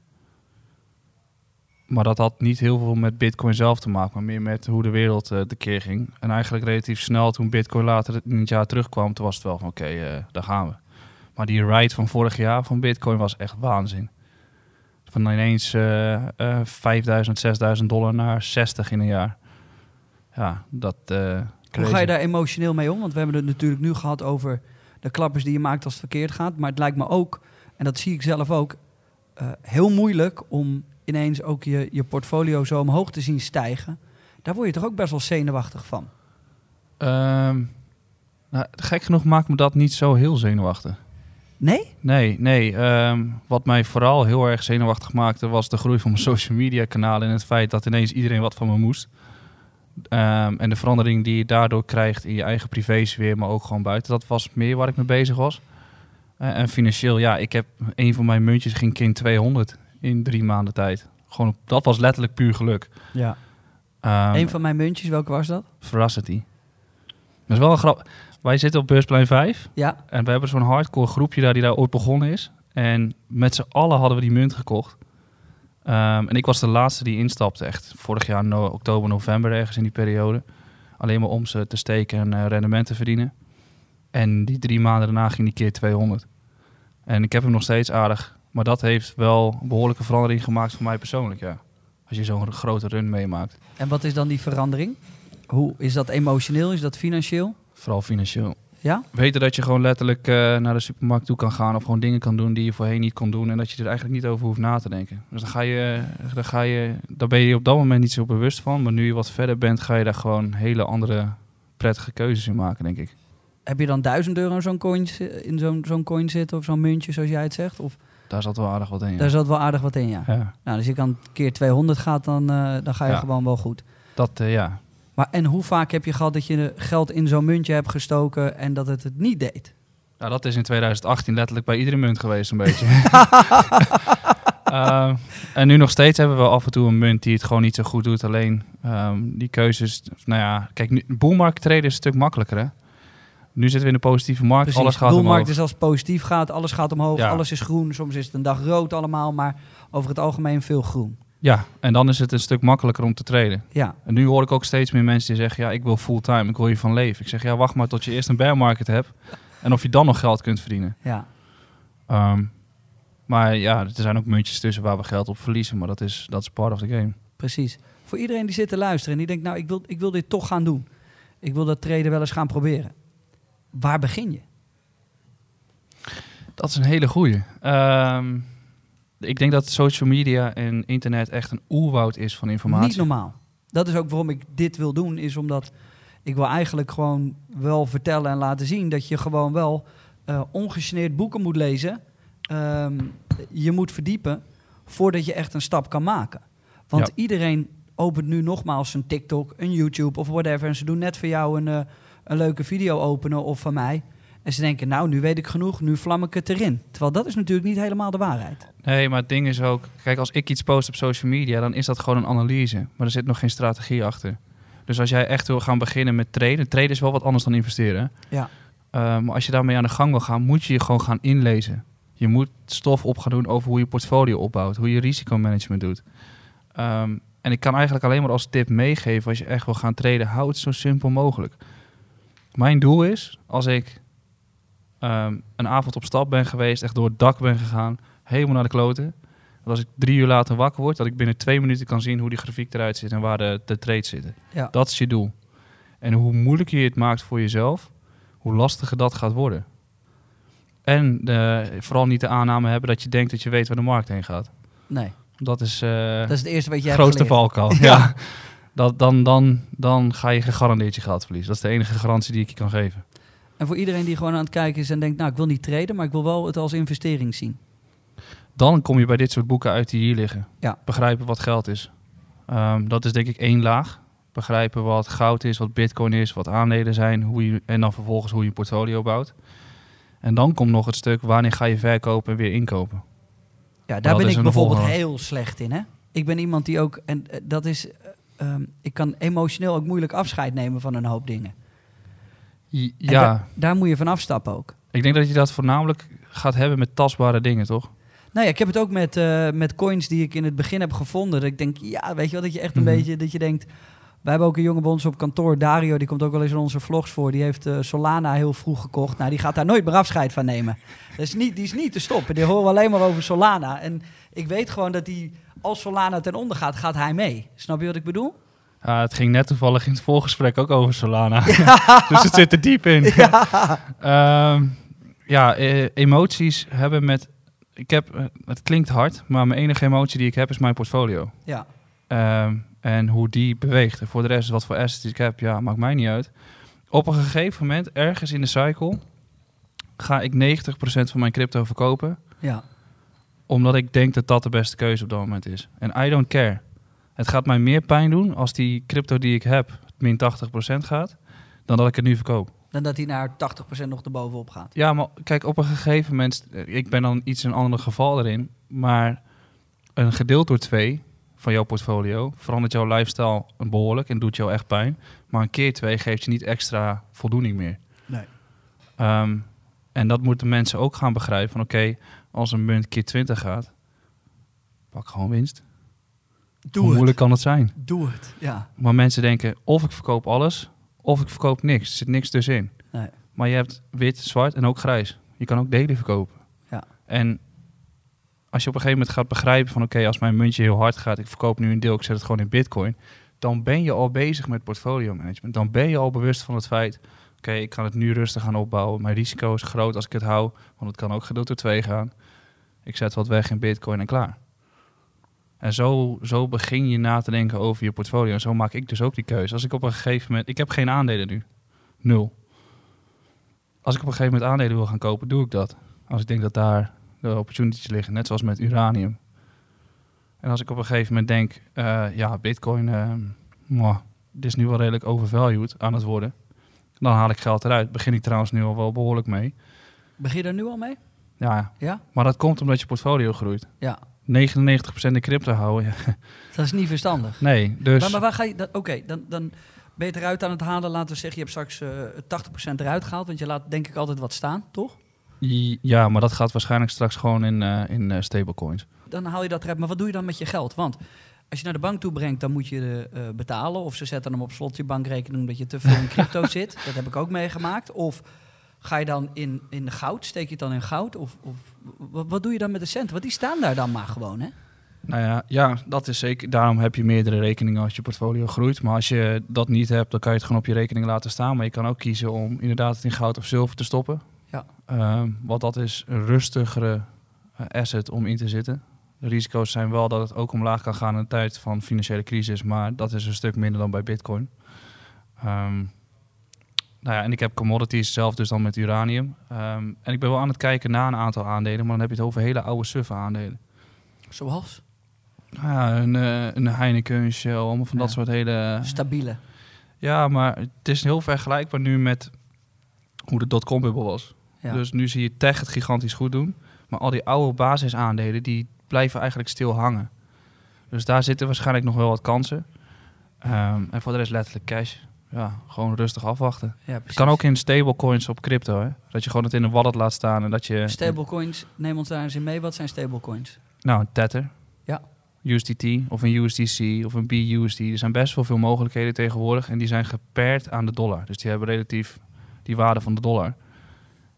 Maar dat had niet heel veel met Bitcoin zelf te maken, maar meer met hoe de wereld eh de keer ging. En eigenlijk relatief snel toen Bitcoin later in het jaar terugkwam, toen was het wel van oké, eh, daar gaan we. Maar die ride van vorig jaar van Bitcoin was echt waanzin. Van ineens eh 5000, 6000 dollar naar 60 in een jaar. Ja, dat. eh, Hoe ga je daar emotioneel mee om? Want we hebben het natuurlijk nu gehad over de klappers die je maakt als het verkeerd gaat. Maar het lijkt me ook, en dat zie ik zelf ook, heel moeilijk om ineens ook je, je portfolio zo omhoog te zien stijgen. Daar word je toch ook best wel zenuwachtig van. Ehm, nou, gek genoeg maakt me dat niet zo heel zenuwachtig. Nee? Nee, nee. ehm, wat mij vooral heel erg zenuwachtig maakte was de groei van mijn social media kanalen en het feit dat ineens iedereen wat van me moest. Ehm, en de verandering die je daardoor krijgt in je eigen privésfeer, maar ook gewoon buiten. Dat was meer waar ik mee bezig was. Eh, en financieel, ja, ik heb een van mijn muntjes ging kind 200 in drie maanden tijd. Gewoon, dat was letterlijk puur geluk. Ja. Ehm, een van mijn muntjes, welke was dat? Veracity. Dat is wel een grap. Wij zitten op beursplein 5 Ja. en we hebben zo'n hardcore groepje daar die daar ooit begonnen is. En met z'n allen hadden we die munt gekocht. Ehm, en ik was de laatste die instapte, echt vorig jaar no- oktober, november ergens in die periode. Alleen maar om ze te steken en eh, rendement te verdienen. En die drie maanden daarna ging die keer 200. En ik heb hem nog steeds aardig. Maar dat heeft wel een behoorlijke verandering gemaakt voor mij persoonlijk, ja. Als je zo'n grote run meemaakt. En wat is dan die verandering? Hoe is dat emotioneel? Is dat financieel? Vooral financieel. Ja? Weten dat je gewoon letterlijk eh, naar de supermarkt toe kan gaan of gewoon dingen kan doen die je voorheen niet kon doen en dat je er eigenlijk niet over hoeft na te denken. Dus dan ga je, dan ga je, daar ben je op dat moment niet zo bewust van, maar nu je wat verder bent, ga je daar gewoon hele andere prettige keuzes in maken, denk ik. Heb je dan 1000 euro in zo'n coin, in zo'n zo'n coin zitten of zo'n muntje, zoals jij het zegt? Of Daar zat wel aardig wat in. Ja. daar zat wel aardig wat in, ja. ja, Nou, dus je kan keer 200 gaat, dan, eh, dan ga je Ja. gewoon wel goed. dat eh, ja. Maar en hoe vaak heb je gehad dat je geld in zo'n muntje hebt gestoken en dat het het niet deed? Nou, dat is in 2018 letterlijk bij iedere munt geweest, een beetje. Ehm, en nu nog steeds hebben we af en toe een munt die het gewoon niet zo goed doet. Alleen ehm, die keuzes, nou ja, kijk, nu, boelmarkt treden is een stuk makkelijker, hè? Nu zitten we in de positieve markt, Precies. alles gaat Doelmarkt omhoog. is als positief gaat, alles gaat omhoog, Ja. alles is groen. Soms is het een dag rood allemaal, maar over het algemeen veel groen. Ja, en dan is het een stuk makkelijker om te treden. Ja, En nu hoor ik ook steeds meer mensen die zeggen, ja, ik wil fulltime, ik wil hiervan leven. Ik zeg, ja, wacht maar tot je eerst een bear market hebt en of je dan nog geld kunt verdienen. ja. Ehm, maar ja, er zijn ook muntjes tussen waar we geld op verliezen, maar dat is, dat is part of the game. Precies. Voor iedereen die zit te luisteren en die denkt, nou, ik wil, ik wil dit toch gaan doen. Ik wil dat traden wel eens gaan proberen. Waar begin je? Dat is een hele goeie. Ehm, ik denk dat social media en internet echt een oerwoud is van informatie. Niet normaal. Dat is ook waarom ik dit wil doen, is omdat ik wil eigenlijk gewoon wel vertellen en laten zien dat je gewoon wel eh ongegeneerd boeken moet lezen. Ehm, je moet verdiepen voordat je echt een stap kan maken. Want Ja. iedereen opent nu nogmaals een TikTok, een YouTube of whatever. En ze doen net voor jou een, eh, een leuke video openen of van mij. En ze denken, nou, nu weet ik genoeg, nu vlam ik het erin. Terwijl dat is natuurlijk niet helemaal de waarheid. Nee, maar het ding is ook... Kijk, als ik iets post op social media, dan is dat gewoon een analyse. Maar er zit nog geen strategie achter. Dus als jij echt wil gaan beginnen met traden... Traden is wel wat anders dan investeren. Ja. Uh, maar als je daarmee aan de gang wil gaan, moet je je gewoon gaan inlezen. Je moet stof op gaan doen over hoe je portfolio opbouwt. Hoe je risicomanagement doet. Um, en ik kan eigenlijk alleen maar als tip meegeven... als je echt wil gaan traden, hou het zo simpel mogelijk. Mijn doel is, als ik um, een avond op stap ben geweest, echt door het dak ben gegaan, helemaal naar de kloten. Dat als ik drie uur later wakker word, dat ik binnen twee minuten kan zien hoe die grafiek eruit zit en waar de, de trades zitten. Ja. Dat is je doel. En hoe moeilijker je het maakt voor jezelf, hoe lastiger dat gaat worden. En uh, vooral niet de aanname hebben dat je denkt dat je weet waar de markt heen gaat. Nee. Dat is, uh, dat is het eerste wat jij grootste valkuil. ja. ja. Dat, dan, dan, dan ga je gegarandeerd je geld verliezen. Dat is de enige garantie die ik je kan geven. En voor iedereen die gewoon aan het kijken is en denkt, nou ik wil niet traden, maar ik wil wel het als investering zien. Dan kom je bij dit soort boeken uit die hier liggen. Ja. Begrijpen wat geld is. Um, dat is denk ik één laag. Begrijpen wat goud is, wat bitcoin is, wat aandelen zijn. Hoe je, en dan vervolgens hoe je portfolio bouwt. En dan komt nog het stuk wanneer ga je verkopen en weer inkopen. Ja, daar ben ik bijvoorbeeld heel slecht in. Hè? Ik ben iemand die ook, en dat is, um, ik kan emotioneel ook moeilijk afscheid nemen van een hoop dingen. Ja. Da daar moet je van afstappen ook. Ik denk dat je dat voornamelijk gaat hebben met tastbare dingen, toch? Nou ja, ik heb het ook met, uh, met coins die ik in het begin heb gevonden. Dat ik denk, ja, weet je wel, dat je echt een Mhm. beetje, dat je denkt... Wij hebben ook een jongen bij ons op kantoor, Dario, die komt ook wel eens in onze vlogs voor. Die heeft uh, Solana heel vroeg gekocht. Nou, die gaat daar nooit meer afscheid van nemen. Dat is niet, die is niet te stoppen. Die horen we alleen maar over Solana. En ik weet gewoon dat die, als Solana ten onder gaat, gaat hij mee. Snap je wat ik bedoel? Het ging net toevallig in het voorgesprek ook over Solana. dus het zit er diep in. Ja, um, ja e emoties hebben met... Ik heb, uh, het klinkt hard, maar mijn enige emotie die ik heb is mijn portfolio. ja. Um, en hoe die beweegt. En voor de rest, wat voor assets ik heb, ja, maakt mij niet uit. Op een gegeven moment, ergens in de cycle, ga ik 90% van mijn crypto verkopen. ja. Omdat ik denk dat dat de beste keuze op dat moment is. En I don't care. Het gaat mij meer pijn doen als die crypto die ik heb min 80% gaat, dan dat ik het nu verkoop. Dan dat hij naar 80% nog erbovenop gaat. Ja, maar kijk, op een gegeven moment, ik ben dan iets een ander geval erin, maar een gedeeld door twee van jouw portfolio verandert jouw lifestyle behoorlijk en doet jou echt pijn. Maar een keer twee geeft je niet extra voldoening meer. Nee. Um, en dat moeten mensen ook gaan begrijpen van oké, okay, als een munt keer 20 gaat, pak gewoon winst. Doe Hoe het. moeilijk kan het zijn? Doe het, ja. Maar mensen denken of ik verkoop alles of ik verkoop niks. Er zit niks tussenin. Nee. Maar je hebt wit, zwart en ook grijs. Je kan ook delen verkopen. Ja. En als je op een gegeven moment gaat begrijpen van oké, okay, als mijn muntje heel hard gaat, ik verkoop nu een deel, ik zet het gewoon in bitcoin. Dan ben je al bezig met portfolio management. Dan ben je al bewust van het feit, okay, ik kan het nu rustig gaan opbouwen. Mijn risico is groot als ik het hou, want het kan ook gedeeld door twee gaan. Ik zet wat weg in bitcoin en klaar. En zo, zo begin je na te denken over je portfolio. En zo maak ik dus ook die keuze. Als ik op een gegeven moment... Ik heb geen aandelen nu. Nul. Als ik op een gegeven moment aandelen wil gaan kopen, doe ik dat. Als ik denk dat daar de opportunities liggen. Net zoals met uranium. En als ik op een gegeven moment denk... Uh, ja, bitcoin... Uh, dit is nu wel redelijk overvalued aan het worden. Dan haal ik geld eruit. Begin ik trouwens nu al wel behoorlijk mee. Begin je er nu al mee? Ja, Ja? maar dat komt omdat je portfolio groeit. Ja. 99% in crypto houden. Ja. Dat is niet verstandig. Nee, dus... Maar, maar waar ga je... dat- Oké, dan, dan ben je eruit aan het halen. Laten we zeggen, je hebt straks eh 80% eruit gehaald. Want je laat denk ik altijd wat staan, toch? Ja, maar dat gaat waarschijnlijk straks gewoon in, uh, in uh, stablecoins. Dan haal je dat eruit. Maar wat doe je dan met je geld? Want als je naar de bank toe brengt, dan moet je uh, betalen. Of ze zetten hem op slot je bankrekening omdat je te veel in crypto zit. Dat heb ik ook meegemaakt. Of ga je dan in, in goud? Steek je het dan in goud? Of, of wat, wat doe je dan met de centen? Want die staan daar dan maar gewoon, hè? Nou ja, ja, dat is zeker. Daarom heb je meerdere rekeningen als je portfolio groeit. Maar als je dat niet hebt, dan kan je het gewoon op je rekening laten staan. Maar je kan ook kiezen om inderdaad het in goud of zilver te stoppen. Ja. Um, want dat is een rustigere uh, asset om in te zitten. De risico's zijn wel dat het ook omlaag kan gaan in een tijd van financiële crisis. Maar dat is een stuk minder dan bij bitcoin. Um, nou ja, en ik heb commodities zelf dus dan met uranium. Um, en ik ben wel aan het kijken naar een aantal aandelen. Maar dan heb je het over hele oude suffe aandelen. Zoals? Ja, een, uh, een Heineken, een Shell, allemaal van Ja. dat soort hele... Stabiele. Ja, maar het is heel vergelijkbaar nu met hoe de dotcom-bubbel was. Ja. Dus nu zie je tech het gigantisch goed doen. Maar al die oude basisaandelen, die blijven eigenlijk stil hangen. Dus daar zitten waarschijnlijk nog wel wat kansen. Ehm, en voor de rest letterlijk cash. Ja, gewoon rustig afwachten. ja, Het kan ook in stablecoins op crypto, hè. Dat je gewoon het in een wallet laat staan en dat je... Stablecoins, neem ons daar eens in mee. Wat zijn stablecoins? Nou, een Tether. Ja. USDT of een USDC of een BUSD. Er zijn best wel veel mogelijkheden tegenwoordig. En die zijn gepaard aan de dollar. Dus die hebben relatief die waarde van de dollar.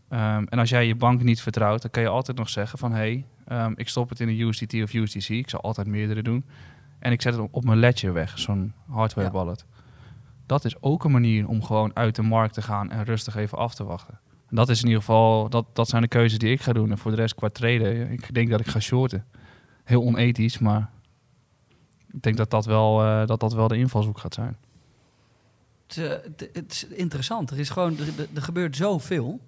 Ehm, en als jij je bank niet vertrouwt, dan kan je altijd nog zeggen van... hé, hey, ehm, ik stop het in een USDT of USDC. Ik zal altijd meerdere doen. En ik zet het op- mijn ledger weg, zo'n hardware Ja. wallet. Dat is ook een manier om gewoon uit de markt te gaan en rustig even af te wachten. En dat is in ieder geval, dat, dat zijn de keuzes die ik ga doen. En voor de rest qua traden, ik denk dat ik ga shorten. Heel onethisch, maar ik denk dat dat wel, eh, dat dat wel de invalshoek gaat zijn. Het, is, het, het is interessant. Er, is gewoon, er gebeurt zoveel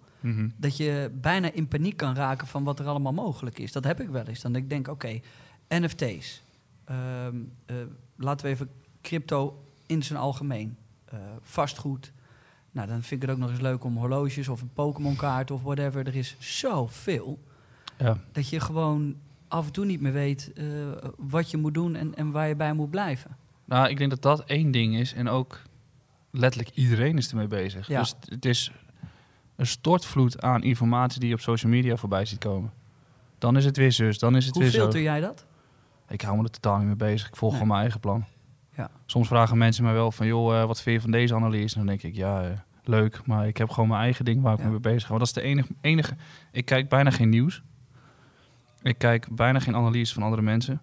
dat je bijna in paniek kan raken van wat er allemaal mogelijk is. Dat heb ik wel eens. Dan denk ik, denk, oké, NFT's. Ehm, eh, laten we even crypto in zijn algemeen. Eh, vastgoed. Nou, dan vind ik het ook nog eens leuk om horloges of een Pokémon kaart of whatever. Er is zoveel Ja. dat je gewoon af en toe niet meer weet eh, wat je moet doen en, en waar je bij moet blijven. Nou, ik denk dat dat één ding is. En ook letterlijk iedereen is ermee bezig. Ja. Dus het is een stortvloed aan informatie die je op social media voorbij ziet komen. Dan is het weer zus, dan is het Hoe weer zo. filter jij dat? Ik hou me er totaal niet mee bezig. Ik volg Nee. gewoon mijn eigen plan. Ja. Soms vragen mensen mij wel van, joh, eh, wat vind je van deze analyse? En dan denk ik, ja, eh, leuk, maar ik heb gewoon mijn eigen ding waar ik Ja. me mee bezig ga. Want dat is de enige, enige... Ik kijk bijna geen nieuws. Ik kijk bijna geen analyse van andere mensen.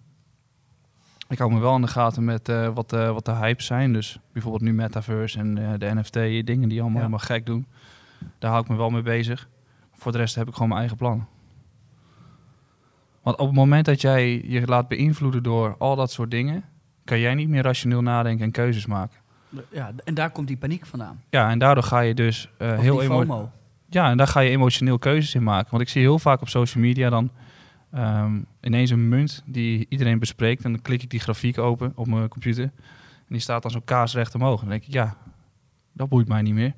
Ik hou me wel in de gaten met eh, wat, wat de hypes zijn. Dus bijvoorbeeld nu Metaverse en de NFT-dingen die allemaal Ja. helemaal gek doen. Daar hou ik me wel mee bezig. Voor de rest heb ik gewoon mijn eigen plan. Want op het moment dat jij je laat beïnvloeden door al dat soort dingen, kan jij niet meer rationeel nadenken en keuzes maken. Ja, en daar komt die paniek vandaan. Ja, en daardoor ga je dus eh, heel die emo- FOMO. ja, en daar ga je emotioneel keuzes in maken. Want ik zie heel vaak op social media dan ehm, ineens een munt die iedereen bespreekt. En dan klik ik die grafiek open op mijn computer. En die staat dan zo kaarsrecht omhoog. En dan denk ik, ja, dat boeit mij niet meer.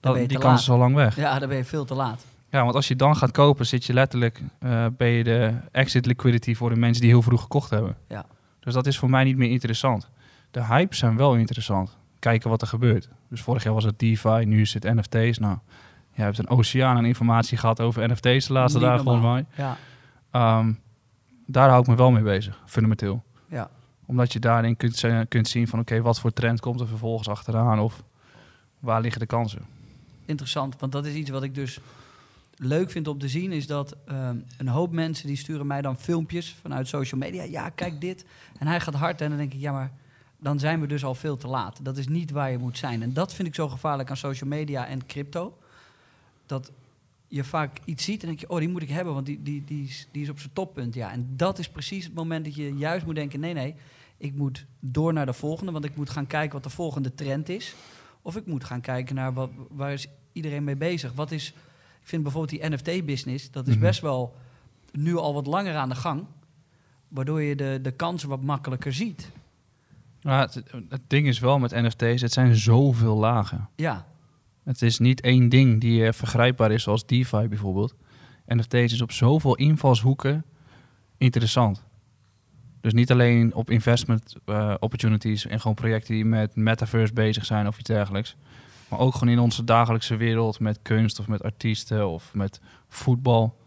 Dat, ben je die kans laat. is al lang weg. Ja, dan ben je veel te laat. Ja, want als je dan gaat kopen, zit je letterlijk eh ben je de exit liquidity voor de mensen die heel vroeg gekocht hebben. Ja. Dus dat is voor mij niet meer interessant. De hypes zijn wel interessant. Kijken wat er gebeurt. Dus vorig jaar was het DeFi, nu is het NFT's. Nou, je hebt een oceaan aan informatie gehad over NFT's de laatste Niet dagen volgens mij. Ja, Ehm, daar hou ik me wel mee bezig, fundamenteel. ja. Omdat je daarin kunt, kunt zien van oké, wat voor trend komt er vervolgens achteraan of waar liggen de kansen. Interessant. Want dat is iets wat ik dus leuk vind om te zien. Is dat ehm, een hoop mensen die sturen mij dan filmpjes vanuit social media. Ja, kijk dit. En hij gaat hard. En dan denk ik, ja, maar dan zijn we dus al veel te laat. Dat is niet waar je moet zijn. En dat vind ik zo gevaarlijk aan social media en crypto. Dat je vaak iets ziet en denk je, oh, die moet ik hebben, want die, die, die, is, die is op zijn toppunt. Ja, en dat is precies het moment dat je juist moet denken, nee, nee, ik moet door naar de volgende, want ik moet gaan kijken wat de volgende trend is. Of ik moet gaan kijken naar wat, waar is iedereen mee bezig. Wat is, ik vind bijvoorbeeld die NFT-business, dat is Mhm. best wel nu al wat langer aan de gang, waardoor je de, de kansen wat makkelijker ziet. Het, het ding is wel met NFT's, het zijn zoveel lagen. Ja, Het is niet één ding die eh, vergrijpbaar is, zoals DeFi bijvoorbeeld. NFT's is op zoveel invalshoeken interessant. Dus niet alleen op investment eh, opportunities en gewoon projecten die met metaverse bezig zijn of iets dergelijks. Maar ook gewoon in onze dagelijkse wereld met kunst of met artiesten of met voetbal.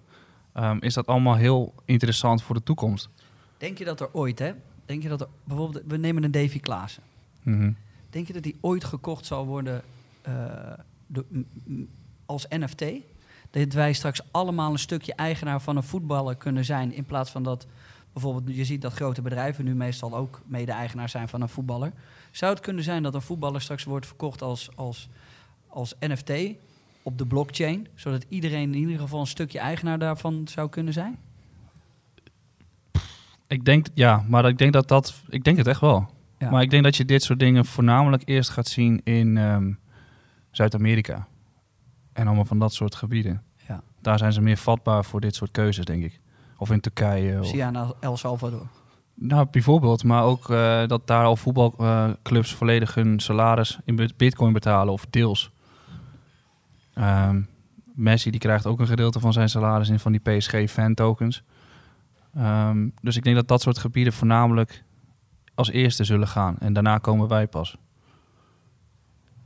ehm, is dat allemaal heel interessant voor de toekomst. denk je dat er ooit, hè? Denk je dat er bijvoorbeeld, we nemen een Davy Klaassen. Mhm. Denk je dat die ooit gekocht zal worden eh, de- m- m- als NFT? Dat wij straks allemaal een stukje eigenaar van een voetballer kunnen zijn. In plaats van dat bijvoorbeeld, je ziet dat grote bedrijven nu meestal ook mede-eigenaar zijn van een voetballer. Zou het kunnen zijn dat een voetballer straks wordt verkocht als, als, als NFT op de blockchain? Zodat iedereen in ieder geval een stukje eigenaar daarvan zou kunnen zijn? Ik denk, ja, maar ik denk dat dat, ik denk het echt wel. Ja. Maar ik denk dat je dit soort dingen voornamelijk eerst gaat zien in ehm, Zuid-Amerika. En allemaal van dat soort gebieden. Ja. Daar zijn ze meer vatbaar voor dit soort keuzes, denk ik. Of in Turkije. Of, Zie je aan El Salvador? nou, bijvoorbeeld. Maar ook eh, dat daar al voetbalclubs volledig hun salaris in bit- bitcoin betalen of deels. Ehm, Messi die krijgt ook een gedeelte van zijn salaris in van die PSG-fan tokens. Ehm, dus ik denk dat dat soort gebieden voornamelijk als eerste zullen gaan. En daarna komen wij pas.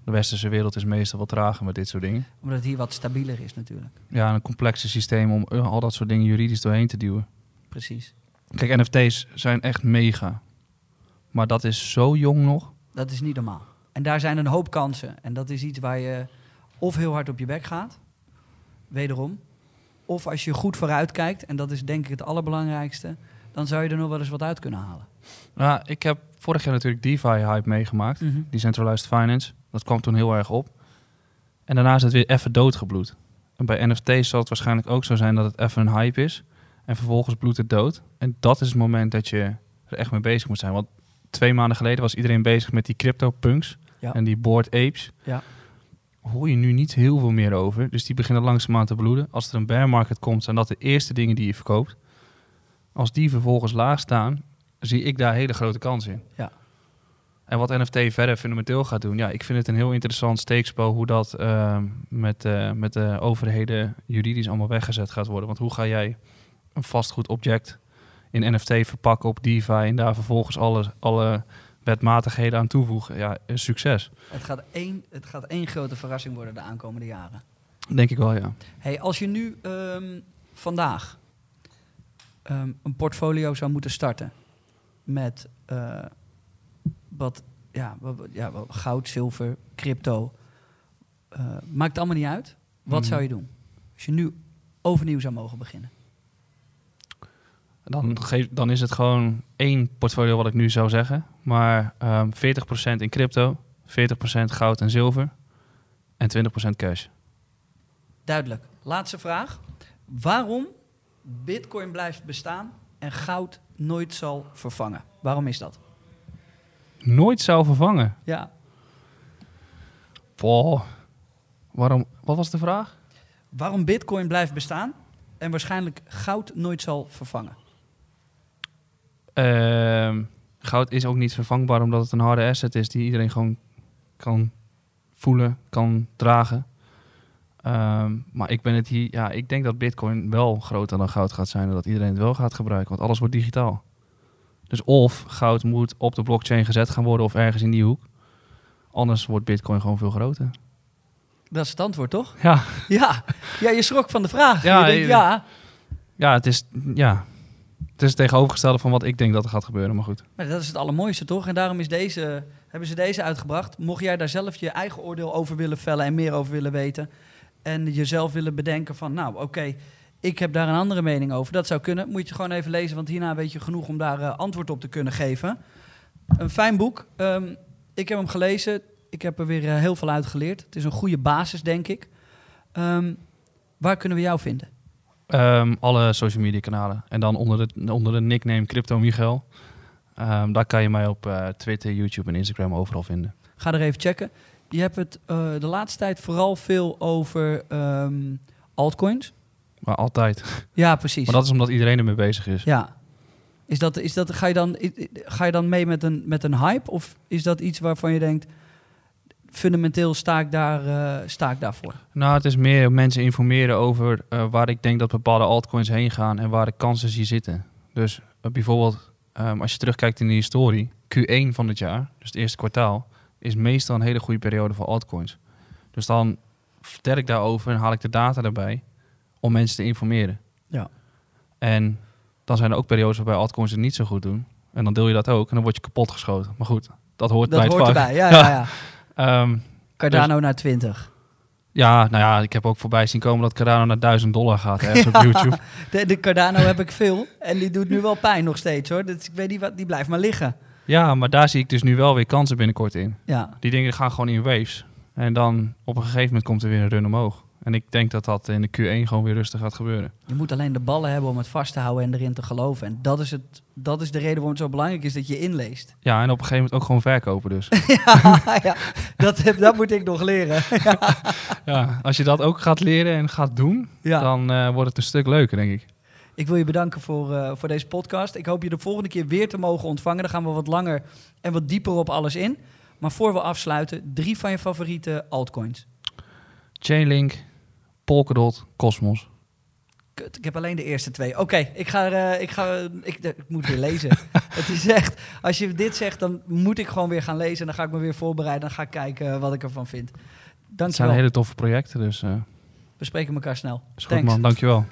De westerse wereld is meestal wat trager met dit soort dingen. Omdat het hier wat stabieler is natuurlijk. Ja, een complexe systeem om eh, al dat soort dingen juridisch doorheen te duwen. Precies. Kijk, NFT's zijn echt mega. Maar dat is zo jong nog. Dat is niet normaal. En daar zijn een hoop kansen. En dat is iets waar je of heel hard op je bek gaat, wederom. Of als je goed vooruit kijkt, en dat is denk ik het allerbelangrijkste, dan zou je er nog wel eens wat uit kunnen halen. Ja, ik heb vorig jaar natuurlijk DeFi-hype meegemaakt. Mhm. Decentralized Finance. Dat kwam toen heel erg op. En daarna is het weer even doodgebloed. En bij NFT's zal het waarschijnlijk ook zo zijn dat het even een hype is. En vervolgens bloedt het dood. En dat is het moment dat je er echt mee bezig moet zijn. Want twee maanden geleden was iedereen bezig met die crypto-punks. Ja. En die board apes. Ja. Hoor je nu niet heel veel meer over. Dus die beginnen langzaamaan te bloeden. Als er een bear market komt, zijn dat de eerste dingen die je verkoopt. Als die vervolgens laag staan, zie ik daar hele grote kansen in. Ja. En wat NFT verder fundamenteel gaat doen, ja, ik vind het een heel interessant steekspel hoe dat ehm, met, eh, met de overheden juridisch allemaal weggezet gaat worden. Want hoe ga jij een vastgoed object in NFT verpakken op DeFi en daar vervolgens alle, alle wetmatigheden aan toevoegen? Ja, succes. Het gaat, één, het gaat één grote verrassing worden de aankomende jaren. Denk ik wel, ja. Hey, als je nu ehm, vandaag ehm, een portfolio zou moeten starten met eh, wat, ja, wat, ja, wat goud, zilver, crypto, eh, maakt allemaal niet uit. Wat Mhm. zou je doen? Als je nu overnieuw zou mogen beginnen. Dan, geef, dan is het gewoon één portfolio wat ik nu zou zeggen. Maar ehm 40% in crypto, 40% goud en zilver en 20% cash. Duidelijk. Laatste vraag. Waarom Bitcoin blijft bestaan en goud nooit zal vervangen? Waarom is dat? Nooit zou vervangen. Ja. Wow. Waarom? Wat was de vraag? Waarom Bitcoin blijft bestaan en waarschijnlijk goud nooit zal vervangen? Ehm, goud is ook niet vervangbaar omdat het een harde asset is die iedereen gewoon kan voelen, kan dragen. Ehm, maar ik ben het hier, ja, ik denk dat Bitcoin wel groter dan goud gaat zijn en dat iedereen het wel gaat gebruiken, want alles wordt digitaal. Dus of goud moet op de blockchain gezet gaan worden of ergens in die hoek. Anders wordt Bitcoin gewoon veel groter. Dat is het antwoord, toch? Ja, Ja, ja je schrok van de vraag. Ja, je denkt, je- ja. ja, het is, ja, het is het tegenovergestelde van wat ik denk dat er gaat gebeuren, maar goed. Maar dat is het allermooiste, toch? En daarom is deze, hebben ze deze uitgebracht. Mocht jij daar zelf je eigen oordeel over willen vellen en meer over willen weten... en jezelf willen bedenken van, nou, oké, ik heb daar een andere mening over. Dat zou kunnen. Moet je gewoon even lezen, want hierna weet je genoeg om daar eh, antwoord op te kunnen geven. Een fijn boek. Ehm, ik heb hem gelezen. Ik heb er weer eh, heel veel uit geleerd. Het is een goede basis, denk ik. Ehm, waar kunnen we jou vinden? Ehm, alle social media kanalen. En dan onder de, onder de nickname Crypto Michel. Ehm, daar kan je mij op eh, Twitter, YouTube en Instagram overal vinden. Ga er even checken. Je hebt het de laatste tijd vooral veel over altcoins. Maar altijd. Ja, precies. Maar dat is omdat iedereen ermee bezig is. Ja. Is dat, is dat, ga, je dan, ga je dan mee met een, met een hype? Of is dat iets waarvan je denkt, fundamenteel sta ik, daar, eh, sta ik daarvoor? Nou, het is meer mensen informeren over eh, waar ik denk dat bepaalde altcoins heen gaan en waar de kansen zie zitten. Dus eh, bijvoorbeeld, ehm, als je terugkijkt in de historie, Q1 van het jaar, dus het eerste kwartaal, is meestal een hele goede periode voor altcoins. Dus dan vertel ik daarover en haal ik de data erbij om mensen te informeren. Ja. En dan zijn er ook periodes waarbij altcoins het niet zo goed doen. En dan deel je dat ook en dan word je kapot geschoten. Maar goed, dat hoort Dat bij het hoort vak. erbij, ja, ja, ja. Ehm, Cardano naar 20. ja, nou ja, ik heb ook voorbij zien komen dat Cardano naar 1000 dollar gaat ergens op YouTube. De, de Cardano heb ik veel en die doet nu wel pijn nog steeds hoor. Dus ik weet niet wat, die blijft maar liggen. Ja, maar daar zie ik dus nu wel weer kansen binnenkort in. Ja, Die dingen gaan gewoon in waves. En dan op een gegeven moment komt er weer een run omhoog. En ik denk dat dat in de Q1 gewoon weer rustig gaat gebeuren. je moet alleen de ballen hebben om het vast te houden en erin te geloven. En dat is, het, dat is de reden waarom het zo belangrijk is dat je inleest. Ja, en op een gegeven moment ook gewoon verkopen dus. ja, ja dat, heb- dat moet ik nog leren. ja, als je dat ook gaat leren en gaat doen, ja. dan eh, wordt het een stuk leuker, denk ik. Ik wil je bedanken voor, eh, voor deze podcast. Ik hoop je de volgende keer weer te mogen ontvangen. Dan gaan we wat langer en wat dieper op alles in. Maar voor we afsluiten, drie van je favoriete altcoins. Chainlink, Polkadot, Cosmos. Kut, ik heb alleen de eerste twee. Oké, ik ga, eh, ik ga, ik, ik moet weer lezen. het is echt, als je dit zegt, dan moet ik gewoon weer gaan lezen. Dan ga ik me weer voorbereiden. Dan ga ik kijken eh, wat ik ervan vind. Het zijn Dankjewel. hele toffe projecten, dus eh We spreken elkaar snel. is goed Thanks. man, dankjewel.